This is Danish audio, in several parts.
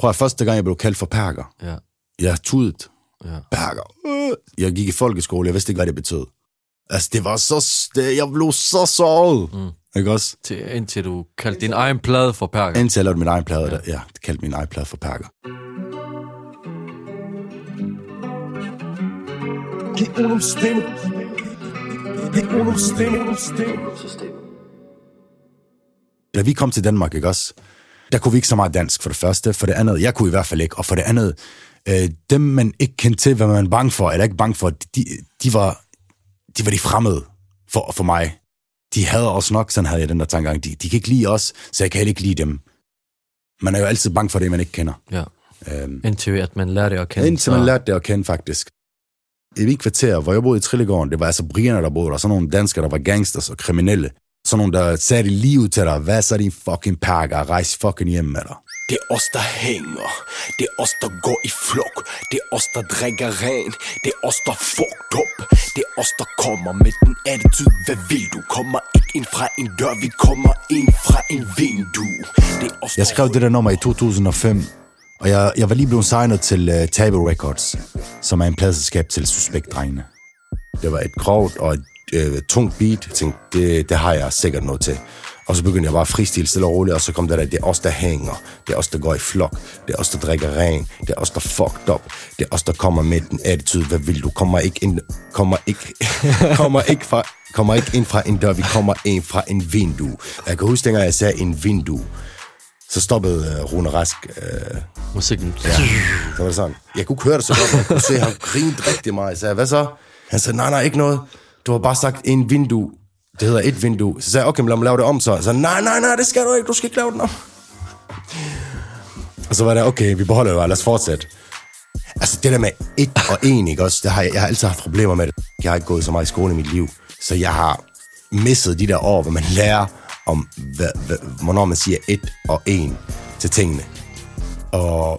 Prøv at første gang, jeg blev kaldt for perker. Ja. Jeg tudet. Ja. Perker. Øh. Jeg gik i folkeskole, jeg vidste ikke, hvad det betød. Altså, det var så... Det, jeg blev så såret. Mm. Ikke også? Til, indtil du kaldte din egen plade for perker. Indtil jeg lavede min egen plade. Ja. Der, ja, det kaldte min egen plade for perker. Det er under stemme. Det er under stemme. Da vi kom til Danmark, ikke også? Der kunne vi ikke så meget dansk, for det første. For det andet, jeg kunne i hvert fald ikke. Og for det andet, øh, dem man ikke kendte til, hvad man er bange for, eller ikke bange for, de, de, var, de var de fremmede for, for mig. De havde os nok, sådan havde jeg den der tankegang. De, de kan ikke lide os, så jeg kan heller ikke lide dem. Man er jo altid bange for det, man ikke kender. Ja. Øhm, Indtil at man lærer det at kende. indtil man lærte det at kende, faktisk. I mit kvarter, hvor jeg boede i Trillegården, det var altså brierne, der boede der. Sådan nogle danskere, der var gangsters og kriminelle. Sådan nogle, der lige ud til dig. Hvad så din fucking pakker? Rejs fucking hjem med dig. Det er os, der hænger. Det er os, der går i flok. Det er os, der drikker ren. Det er os, der fucked up. Det er os, der kommer med den attitude. Hvad vil du? Kommer ikke ind fra en dør, vi kommer ind fra en vindue. Det er os, Jeg skrev det der nummer i 2005, og jeg, jeg var lige blevet signet til uh, Table Records, som er en pladselskab til Suspekt-drengene. Det var et grovt og et uh, tungt beat. Jeg tænkte, det, det har jeg sikkert noget til. Og så begyndte jeg bare at freestyle stille og roligt, og så kom der der, det er os, der hænger. Det er os, der går i flok. Det er os, der drikker ren. Det er os, der fucked up. Det er os, der kommer med den attitude. Hvad vil du? Kommer ikke ind, kommer ikke, kommer ikke fra, kommer ikke ind fra en dør, vi kommer ind fra en vindue. Jeg kan huske, dengang jeg sagde en vindue, så stoppede uh, Rune Rask. Uh, Musikken. ja, så var det sådan. Jeg kunne ikke høre det så godt, men jeg kunne se, at han grinede rigtig meget. Jeg sagde, hvad så? Han sagde, nej, nej, ikke noget. Du har bare sagt en vindue. Det hedder et vindue. Så sagde jeg, okay, men lad mig lave det om så. Så nej, nej, nej, det skal du ikke. Du skal ikke lave den om. Og så var det, okay, vi beholder det bare. Lad os fortsætte. Altså det der med et og en, ikke også? Det har jeg, jeg har altid haft problemer med det. Jeg har ikke gået så meget i skole i mit liv. Så jeg har misset de der år, hvor man lærer om, hvad, hvad, hvornår man siger et og en til tingene. Og,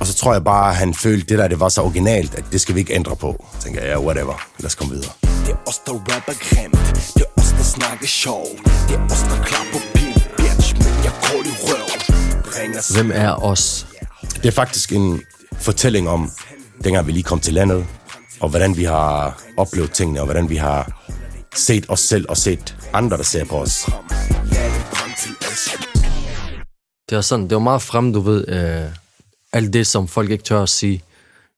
og så tror jeg bare, at han følte, det der det var så originalt, at det skal vi ikke ændre på. Så tænker jeg, ja, whatever. Lad os komme videre. Os, der rapper grimt. Det er os, der snakker sjov. Det er os, der klapper pin, bitch. Men jeg går i røv. Bringer Hvem er os? Det er faktisk en fortælling om, dengang vi lige kom til landet, og hvordan vi har oplevet tingene, og hvordan vi har set os selv og set andre, der ser på os. Det er sådan, det var meget frem, du ved, øh, alt det, som folk ikke tør at sige,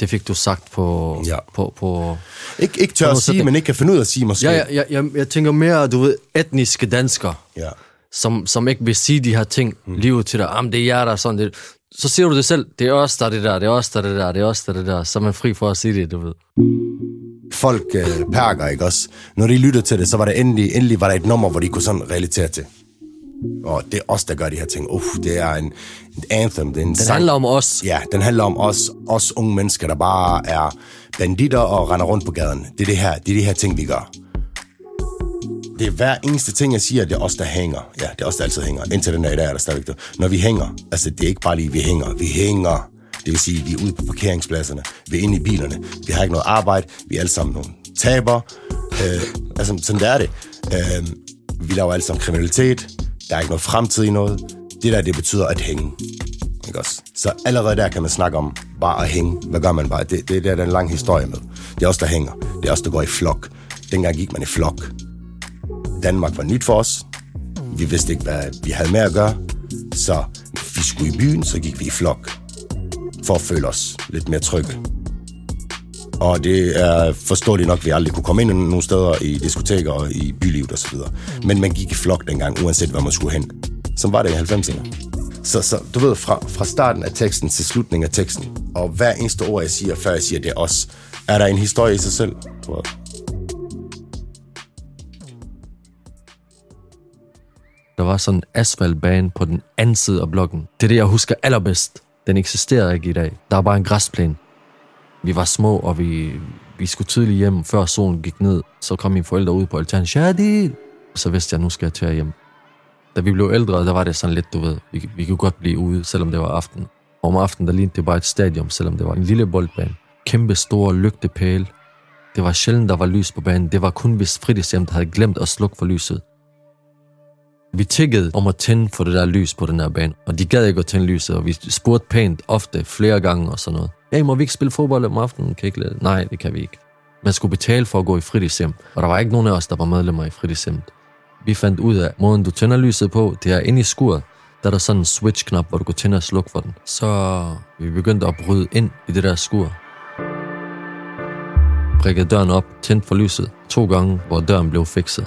det fik du sagt på... Ja. på, på Ikke, ikke tør På at sige, sætning. men ikke kan finde ud af at sige måske. ja, ja, ja, jeg, jeg tænker mere, du ved, etniske danskere, ja. som, som ikke vil sige de her ting mm. lige ud til dig. Jamen, det er jer, der er sådan det. Så siger du det selv, det er os, der er det der, det er os, der er det der, det er os, der er det der. Så er man fri for at sige det, du ved. Folk øh, perker, ikke også? Når de lyttede til det, så var det endelig, endelig var der et nummer, hvor de kunne sådan relatere til. Og det er os, der gør de her ting. Uff, det er en, en anthem, det er en Den handler om os. Ja, den handler om os, os unge mennesker, der bare er banditter og render rundt på gaden. Det er det her, det er de her ting, vi gør. Det er hver eneste ting, jeg siger, det er os, der hænger. Ja, det er os, der altid hænger. Indtil den dag i dag er der stadigvæk det. Når vi hænger, altså det er ikke bare lige, vi hænger. Vi hænger. Det vil sige, vi er ude på parkeringspladserne. Vi er inde i bilerne. Vi har ikke noget arbejde. Vi er alle sammen nogle taber. Øh, altså, sådan der er det. Øh, vi laver alle sammen kriminalitet. Der er ikke noget fremtid i noget. Det der, det betyder at hænge. Ikke også? Så allerede der kan man snakke om bare at hænge. Hvad gør man bare? Det, det, det er den en lang historie med. Det er os, der hænger. Det er os, der går i flok. Dengang gik man i flok. Danmark var nyt for os. Vi vidste ikke, hvad vi havde med at gøre. Så vi skulle i byen, så gik vi i flok. For at føle os lidt mere trygge. Og det er forståeligt nok, at vi aldrig kunne komme ind nogle steder i diskoteker og i bylivet og så videre. Men man gik i flok dengang, uanset hvad man skulle hen. Som var det i 90'erne. Så, så du ved, fra, fra starten af teksten til slutningen af teksten, og hver eneste ord, jeg siger, før jeg siger, det er os, er der en historie i sig selv. Du ved. Der var sådan en asfaltbane på den anden side af blokken. Det er det, jeg husker allerbedst. Den eksisterer ikke i dag. Der var bare en græsplæne. Vi var små, og vi, vi skulle tidligt hjem, før solen gik ned. Så kom mine forældre ud på altanen. Shadi! Så vidste jeg, nu skal jeg til hjem. Da vi blev ældre, der var det sådan lidt, du ved, vi, vi kunne godt blive ude, selvom det var aften. Og om aftenen, der lignede det bare et stadion, selvom det var en lille boldbane. Kæmpe store lygtepæle. Det var sjældent, der var lys på banen. Det var kun, hvis fritidshjem, der havde glemt at slukke for lyset. Vi tiggede om at tænde for det der lys på den her bane, og de gad ikke at tænde lyset, og vi spurgte pænt ofte flere gange og sådan noget. Ja, må vi ikke spille fodbold om aftenen? Kan I ikke lade? Nej, det kan vi ikke. Man skulle betale for at gå i fritidshjem, og der var ikke nogen af os, der var medlemmer i fritidshjem. Vi fandt ud af, måden du tænder lyset på, det er inde i skuret. Der er der sådan en switch-knap, hvor du kan tænde og slukke for den. Så vi begyndte at bryde ind i det der skur. Prikkede døren op, tændte for lyset to gange, hvor døren blev fikset.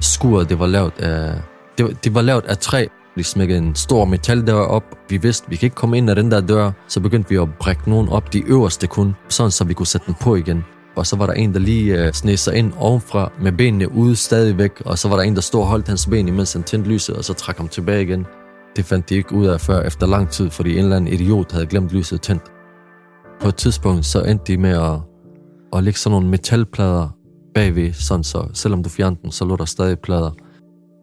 Skuret, det var lavet af, det var, det var lavet af træ. Vi smækkede en stor metaldør op. Vi vidste, vi kan ikke komme ind ad den der dør. Så begyndte vi at brække nogen op, de øverste kun, sådan så vi kunne sætte den på igen. Og så var der en, der lige øh, sned sig ind ovenfra med benene ude stadigvæk. Og så var der en, der stod og holdt hans ben, imens han tændte lyset, og så trak ham tilbage igen. Det fandt de ikke ud af før efter lang tid, fordi en eller anden idiot havde glemt lyset tændt. På et tidspunkt så endte de med at, at lægge sådan nogle metalplader bagved, sådan så selvom du fjernede den, så lå der stadig plader.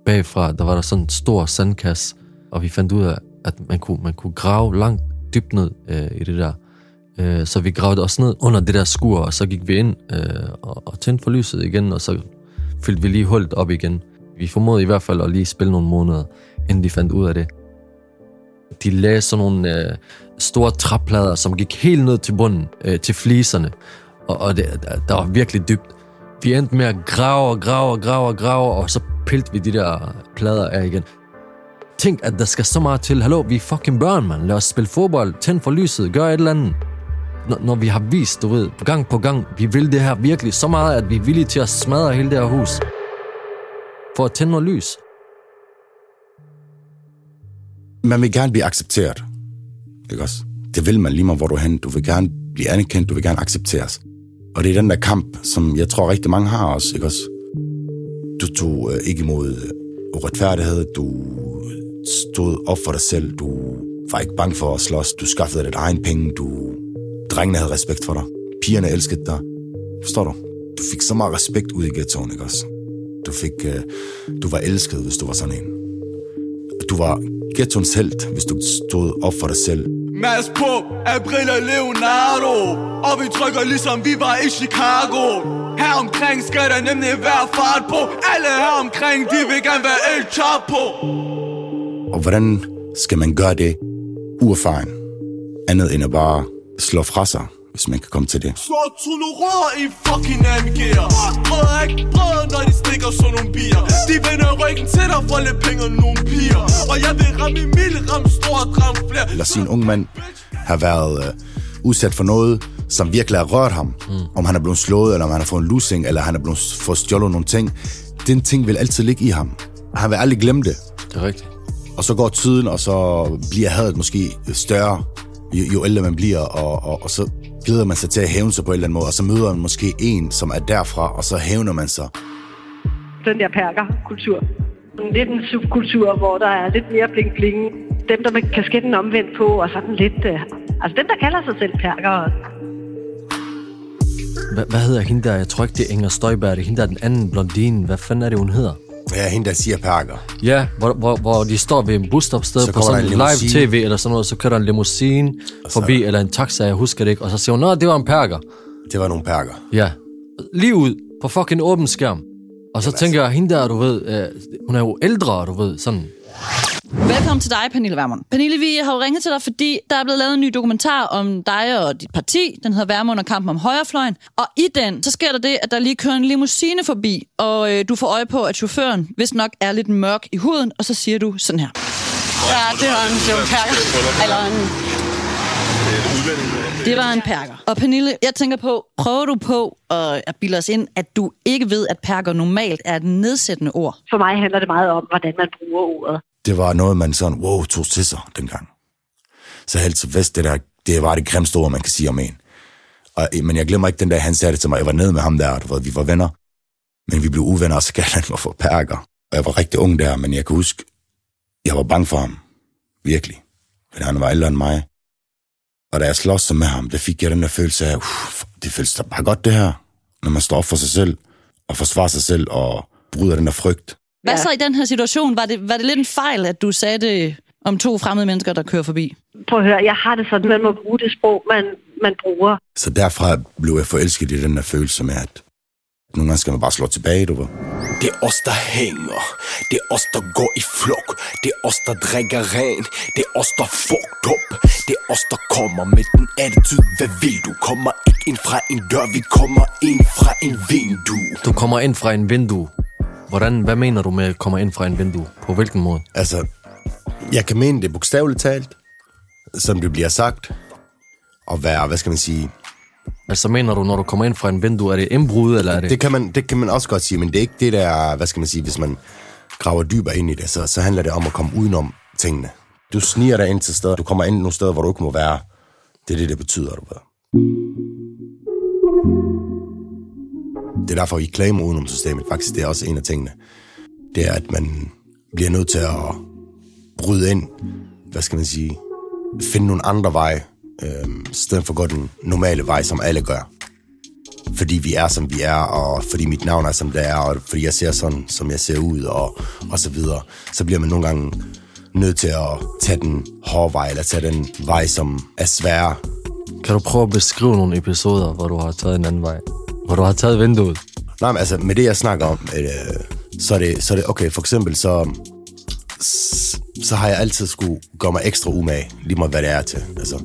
Bagfra, der var der sådan en stor sandkasse, og vi fandt ud af, at man kunne, man kunne grave langt dybt ned øh, i det der. Øh, så vi gravede os ned under det der skur, og så gik vi ind øh, og, og tændte for lyset igen, og så fyldte vi lige hullet op igen. Vi formodede i hvert fald at lige spille nogle måneder, inden de fandt ud af det. De lagde sådan nogle øh, store træplader, som gik helt ned til bunden, øh, til fliserne. Og, og det, der var virkelig dybt. Vi endte med at grave og grave og grave og grave, og så pilte vi de der plader af igen. Tænk, at der skal så meget til. Hallo, vi er fucking børn, mand. Lad os spille fodbold, tænd for lyset, gør et eller andet. Når, når vi har vist, du ved, gang på gang, vi vil det her virkelig så meget, at vi er villige til at smadre hele det her hus. For at tænde noget lys. Man vil gerne blive accepteret. Ikke også? Det vil man lige meget, hvor du er hen. Du vil gerne blive anerkendt, du vil gerne accepteres. Og det er den der kamp, som jeg tror rigtig mange har også, ikke også? Du tog øh, ikke imod øh, uretfærdighed, du øh, stod op for dig selv, du var ikke bange for at slås, du skaffede dit egen penge, du... Drengene havde respekt for dig, pigerne elskede dig. Forstår du? Du fik så meget respekt ud i ghettoen, ikke også? Du fik... Øh, du var elsket, hvis du var sådan en. Du var ghettoens held, hvis du stod op for dig selv. Mads på, April og Leonardo. Og vi trykker ligesom vi var i Chicago. Her omkring skal der nemlig være fart på. Alle her omkring, de vil gerne være El Chapo. Og hvordan skal man gøre det uerfaren? Andet end at bare slå fra sig, hvis man kan komme til det. Så tunerer i fucking AMG'er Brød ikke brød, når de stikker sådan nogle bier De vender ryggen til dig for lidt penge og nogle piger Og jeg vil ramme i mil, ramme stort, ramme flere Lad os sige, en ung mand har været øh, udsat for noget, som virkelig har rørt ham. Mm. Om han er blevet slået, eller om han har fået en losing, eller han er blevet fået stjålet nogle ting. Den ting vil altid ligge i ham. Han vil aldrig glemme det. Det er rigtigt. Og så går tiden, og så bliver hadet måske større, jo, jo ældre man bliver, og, og, og så glæder man sig til at hævne sig på en eller anden måde, og så møder man måske en, som er derfra, og så hævner man sig. den der perkerkultur. Lidt en subkultur, hvor der er lidt mere bling-bling. Dem, der med kasketten omvendt på, og sådan lidt... Øh, altså dem, der kalder sig selv perker. Hva, hvad hedder hende der? Jeg tror ikke, det er Inger Støjberg. Det er hende der, er den anden blondine. Hvad fanden er det, hun hedder? Ja, hende der siger perker. Ja, hvor, hvor, hvor de står ved en busstopsted Så på sådan en live tv eller sådan noget, så kører der en limousine forbi, eller en taxa, jeg husker det ikke, og så siger hun, nå, det var en perker. Det var nogle perker. Ja. Lige ud på fucking åben skærm. Og så tænker jeg, hende der, du ved, øh, hun er jo ældre, du ved, sådan. Velkommen til dig, Pernille Vermund. Pernille, vi har jo ringet til dig, fordi der er blevet lavet en ny dokumentar om dig og dit parti. Den hedder Vermund og kampen om højrefløjen. Og i den, så sker der det, at der lige kører en limousine forbi, og øh, du får øje på, at chaufføren vist nok er lidt mørk i huden, og så siger du sådan her. Ja, det var en, det var en perker. Eller en... Det var en perker. Og Pernille, jeg tænker på, prøver du på at, at bilde os ind, at du ikke ved, at perker normalt er et nedsættende ord? For mig handler det meget om, hvordan man bruger ordet. Det var noget, man sådan, wow, tog til sig dengang. Så helt til vest, det der, det var det grimmeste ord, man kan sige om en. Og, øh, men jeg glemmer ikke den dag, han sagde det til mig. Jeg var nede med ham der, du ved, vi var venner. Men vi blev uvenner, og så kaldte han mig for perker. Og jeg var rigtig ung der, men jeg kan huske, jeg var bange for ham. Virkelig. For han var ældre end mig. Og da jeg slås med ham, der fik jeg den der følelse af, det føles da bare godt det her. Når man står op for sig selv, og forsvarer sig selv, og bryder den der frygt. Hvad Ja. så i den her situation? Var det, var det lidt en fejl, at du sagde det om to fremmede mennesker, der kører forbi? Prøv at høre, jeg har det sådan, man må bruge det sprog, man, man bruger. Så derfra blev jeg forelsket i den der følelse med, at Nogle gange skal man bare slå tilbage, du ved. Det er os, der hænger. Det er os, der går i flok. Det er os, der drikker ren. Det er os, der fucked up. Det er os, der kommer med den attitude. Hvad vil du? Kommer ikke ind fra en dør, vi kommer ind fra en vindue. Du kommer ind fra en vindue. Hvordan, hvad mener du med kommer ind fra en vindue? På hvilken måde? Altså, jeg kan mene det bogstaveligt talt, som det bliver sagt, og være, hvad skal man sige, Altså mener du, når du kommer ind fra en vindue, er det indbrud, eller er det... det kan, man, det kan man også godt sige, men det er ikke det der, hvad skal man sige, hvis man graver dybere ind i det, så, så handler det om at komme udenom tingene. Du sniger dig ind til steder, du kommer ind nogle steder, hvor du ikke må være. Det er det, det betyder, du ved. Det er derfor, I claimer udenom systemet. Faktisk, det er også en af tingene. Det er, at man bliver nødt til at bryde ind, hvad skal man sige, finde nogle andre veje, øh, stedet for at gå den normale vej, som alle gør. Fordi vi er, som vi er, og fordi mit navn er, som det er, og fordi jeg ser sådan, som jeg ser ud, og, og så videre. Så bliver man nogle gange nødt til at tage den hårde vej, eller tage den vej, som er svær. Kan du prøve at beskrive nogle episoder, hvor du har taget en anden vej? Hvor du har taget vinduet? Nej, men altså, med det, jeg snakker om, øh, så, er det, så er det, okay, for eksempel, så, så har jeg altid skulle gøre mig ekstra umage, lige meget hvad det er til. Altså,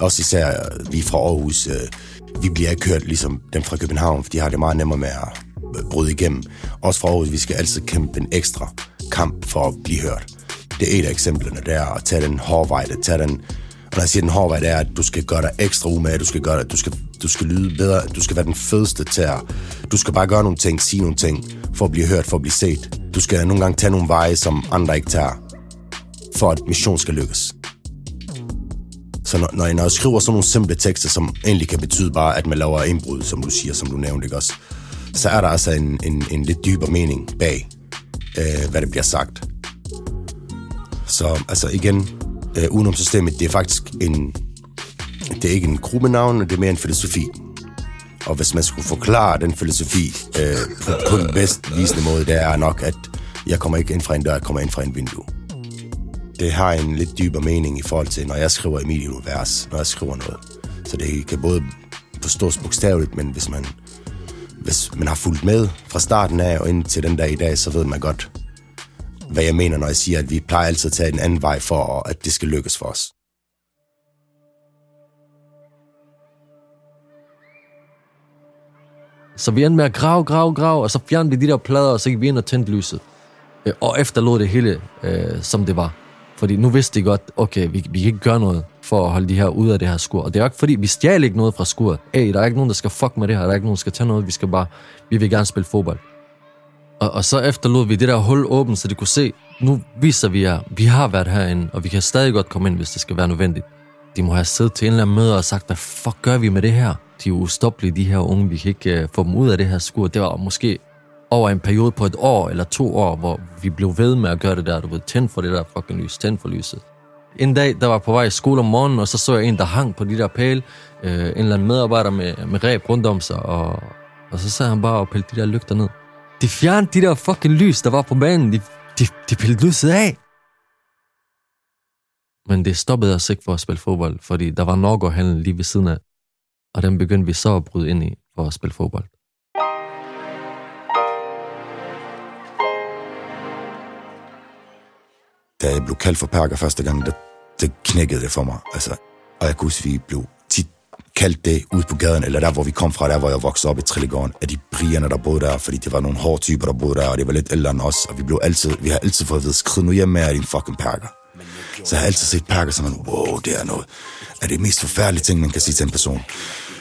også især øh, vi fra Aarhus, øh, vi bliver ikke kørt ligesom dem fra København, for de har det meget nemmere med at øh, bryde igennem. Også fra Aarhus, vi skal altid kæmpe en ekstra kamp for at blive hørt. Det er et af eksemplerne, det er at tage den hårde vej, at tage den, og der siger den hårde vej, det er, at du skal gøre dig ekstra umage, du skal, gøre dig, du skal, du skal lyde bedre, du skal være den fedeste til at, du skal bare gøre nogle ting, sige nogle ting, for at blive hørt, for at blive set. Du skal nogle gange tage nogle veje, som andre ikke tager, for at mission skal lykkes. Så når, når, jeg, når jeg skriver sådan nogle simple tekster, som egentlig kan betyde bare, at man laver indbrud, som du siger, som du nævnte, ikke også? Så er der altså en, en, en lidt dybere mening bag, øh, hvad det bliver sagt. Så altså igen, øh, udenom systemet, det er faktisk en, det er ikke en gruppenavn, det er mere en filosofi. Og hvis man skulle forklare den filosofi øh, på, på den bedst visende måde, det er nok, at jeg kommer ikke ind fra en dør, jeg kommer ind fra en vindue. Det har en lidt dybere mening i forhold til, når jeg skriver i mit univers, når jeg skriver noget. Så det kan både forstås bogstaveligt, men hvis man, hvis man har fulgt med fra starten af og ind til den dag i dag, så ved man godt, hvad jeg mener, når jeg siger, at vi plejer altid at tage en anden vej for, at det skal lykkes for os. Så vi endte med at grave, grave, grave, og så fjernede vi de der plader, og så gik vi ind og tændte lyset. Øh, og efterlod det hele, øh, som det var. Fordi nu vidste de godt, okay, vi, vi kan ikke gøre noget for at holde de her ude af det her skur. Og det er jo ikke fordi, vi stjal ikke noget fra skuret. Ej, der er ikke nogen, der skal fuck med det her. Der er ikke nogen, der skal tage noget. Vi skal bare, vi vil gerne spille fodbold. Og, og så efterlod vi det der hul åbent, så de kunne se, nu viser vi jer, vi har været herinde, og vi kan stadig godt komme ind, hvis det skal være nødvendigt. De må have siddet til en eller anden møde og sagt, hvad fuck gør vi med det her? De er ustoppelige, de her unge. Vi kan ikke uh, få dem ud af det her skur. Det var måske over en periode på et år eller to år, hvor vi blev ved med at gøre det der. Du ved, tænd for det der fucking lys, tænd for lyset. En dag, der var på vej i skole om morgenen, og så så jeg en, der hang på de der pæle. Øh, en eller anden medarbejder med, med ræb rundt om sig, og, og så sad han bare og pillede de der lygter ned. De fjernede de der fucking lys, der var på banen. De, de, de pillede lyset af. Men det stoppede os ikke for at spille fodbold, fordi der var Norgårdhallen lige ved siden af. Og den begyndte vi så at bryde ind i for at spille fodbold. Da jeg blev kaldt for perker første gang, der, det knækkede det for mig. Altså, og jeg kunne huske, vi blev tit kaldt det ud på gaden, eller der, hvor vi kom fra, der hvor jeg voksede op i Trillegården, af de brigerne, der boede der, fordi det var nogle hårde typer, der boede der, og det var lidt ældre end os, og vi blev altid, vi har altid fået at vide, skrid nu hjem med jer, din fucking perker. Så jeg har altid set perker som en, wow, det er noget er det mest forfærdelige ting, man kan sige til en person.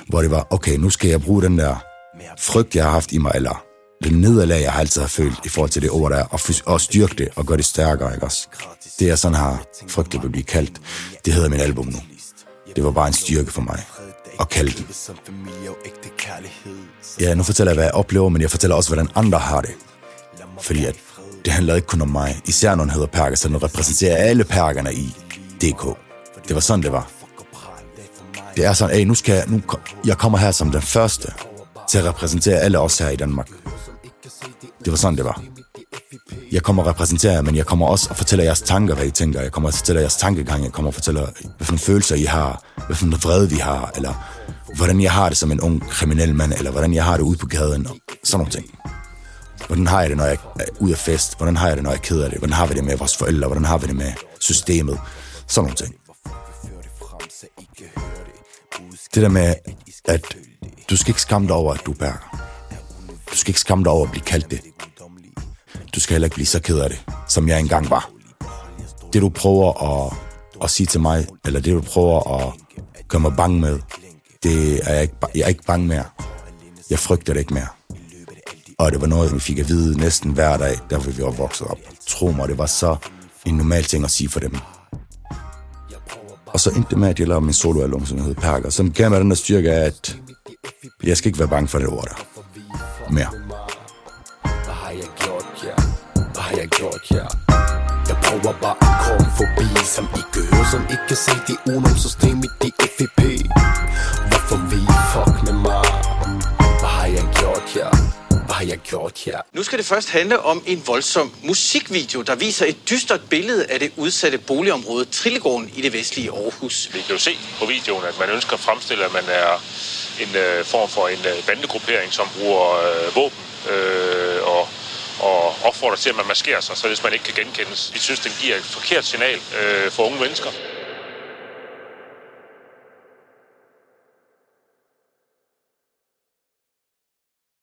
Hvor det var, okay, nu skal jeg bruge den der frygt, jeg har haft i mig, eller det nederlag, jeg har altid har følt i forhold til det ord der, og, fys- og styrke det, og gøre det stærkere, ikke også? Det, jeg sådan har frygtet at blive kaldt, det hedder min album nu. Det var bare en styrke for mig at kalde det. Ja, nu fortæller jeg, hvad jeg oplever, men jeg fortæller også, hvordan andre har det. Fordi at det handler ikke kun om mig. Især når den hedder Perker, så den repræsenterer alle perkerne i DK. Det var sådan, det var. Det er sådan, hey, nu skal jeg, nu, jeg kommer her som den første til at repræsentere alle os her i Danmark. Det var sådan, det var. Jeg kommer og repræsenterer jer, men jeg kommer også og fortæller jeres tanker, hvad I tænker. Jeg kommer og fortæller jeres tankegang. Jeg kommer og fortæller, hvad for følelser I har. Hvad for vrede vi har. Eller hvordan jeg har det som en ung kriminel mand. Eller hvordan jeg har det ude på gaden. og Sådan nogle ting. Hvordan har jeg det, når jeg er ude af fest? Hvordan har jeg det, når jeg keder det? Hvordan har vi det med vores forældre? Hvordan har vi det med systemet? Sådan nogle ting. Det der med, at du skal ikke skamme dig over, at du bærer. Du skal ikke skamme dig over at blive kaldt det. Du skal heller ikke blive så ked af det, som jeg engang var. Det du prøver at, at sige til mig, eller det du prøver at gøre mig bange med, det er jeg ikke, jeg er ikke bange mere. Jeg frygter det ikke mere. Og det var noget, vi fik at vide næsten hver dag, der vi var vokset op. Tro mig, det var så en normal ting at sige for dem. Og så endte det med, at jeg lavede min soloalbum, som hedder Perker, som gav mig den der styrke af, at jeg skal ikke være bange for det ord der. Mere. Ja? Jeg prøver bare at komme forbi Som ikke hører, som ikke kan se det udenom systemet i FVP Hvorfor vi fuck med mig? Hvad har jeg gjort, ja? Hvad har jeg gjort, ja? Nu skal det først handle om en voldsom musikvideo, der viser et dystert billede af det udsatte boligområde Trillegården i det vestlige Aarhus. Vi kan jo se på videoen, at man ønsker at fremstille, at man er en øh, form for en øh, bandegruppering, som bruger øh, våben øh, og opfordrer til, at man maskerer sig, så hvis man ikke kan genkendes. Vi synes, den giver et forkert signal øh, for unge mennesker.